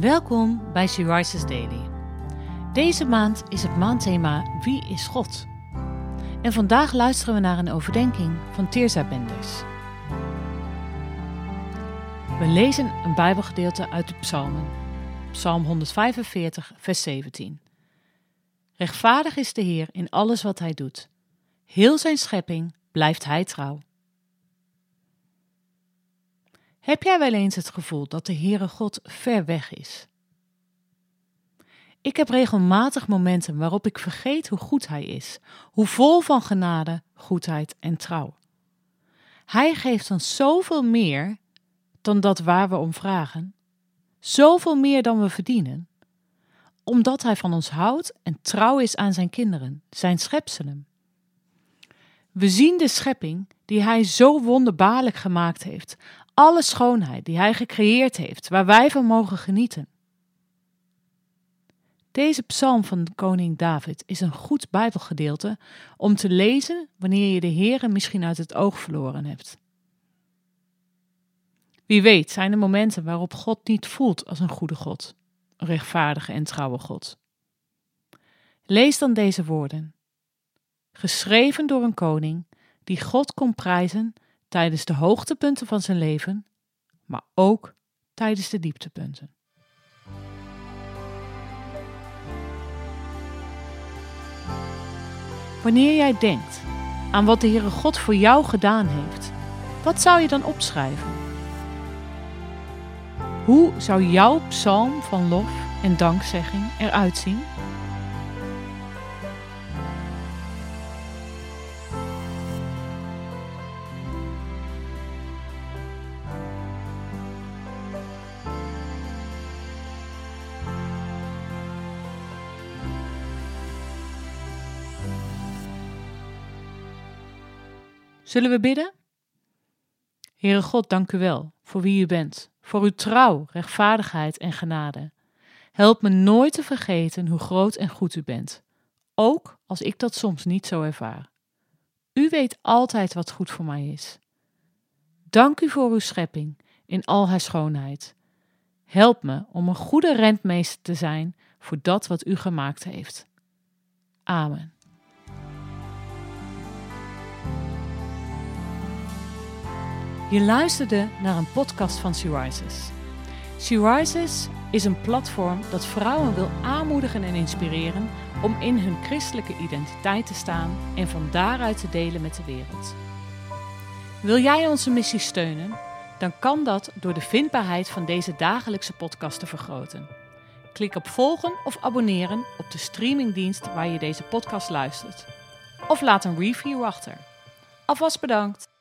Welkom bij She Rises Daily. Deze maand is het maandthema Wie is God? En vandaag luisteren we naar een overdenking van Teerza Benders. We lezen een Bijbelgedeelte uit de Psalmen. Psalm 145, vers 17. Rechtvaardig is de Heer in alles wat hij doet. Heel zijn schepping blijft hij trouw. Heb jij wel eens het gevoel dat de Heere God ver weg is? Ik heb regelmatig momenten waarop ik vergeet hoe goed Hij is, hoe vol van genade, goedheid en trouw. Hij geeft ons zoveel meer dan dat waar we om vragen, zoveel meer dan we verdienen, omdat Hij van ons houdt en trouw is aan Zijn kinderen, Zijn schepselen. We zien de schepping die Hij zo wonderbaarlijk gemaakt heeft, alle schoonheid die Hij gecreëerd heeft, waar wij van mogen genieten. Deze psalm van koning David is een goed Bijbelgedeelte om te lezen wanneer je de Heere misschien uit het oog verloren hebt. Wie weet zijn er momenten waarop God niet voelt als een goede God, een rechtvaardige en trouwe God. Lees dan deze woorden, geschreven door een koning die God kon prijzen tijdens de hoogtepunten van zijn leven, maar ook tijdens de dieptepunten. Wanneer jij denkt aan wat de Heere God voor jou gedaan heeft, wat zou je dan opschrijven? Hoe zou jouw psalm van lof en dankzegging eruit zien? Zullen we bidden? Heere God, dank u wel voor wie u bent, voor uw trouw, rechtvaardigheid en genade. Help me nooit te vergeten hoe groot en goed u bent, ook als ik dat soms niet zo ervaar. U weet altijd wat goed voor mij is. Dank u voor uw schepping in al haar schoonheid. Help me om een goede rentmeester te zijn voor dat wat u gemaakt heeft. Amen. Je luisterde naar een podcast van She Rises. She Rises is een platform dat vrouwen wil aanmoedigen en inspireren om in hun christelijke identiteit te staan en van daaruit te delen met de wereld. Wil jij onze missie steunen? Dan kan dat door de vindbaarheid van deze dagelijkse podcast te vergroten. Klik op volgen of abonneren op de streamingdienst waar je deze podcast luistert. Of laat een review achter. Alvast bedankt!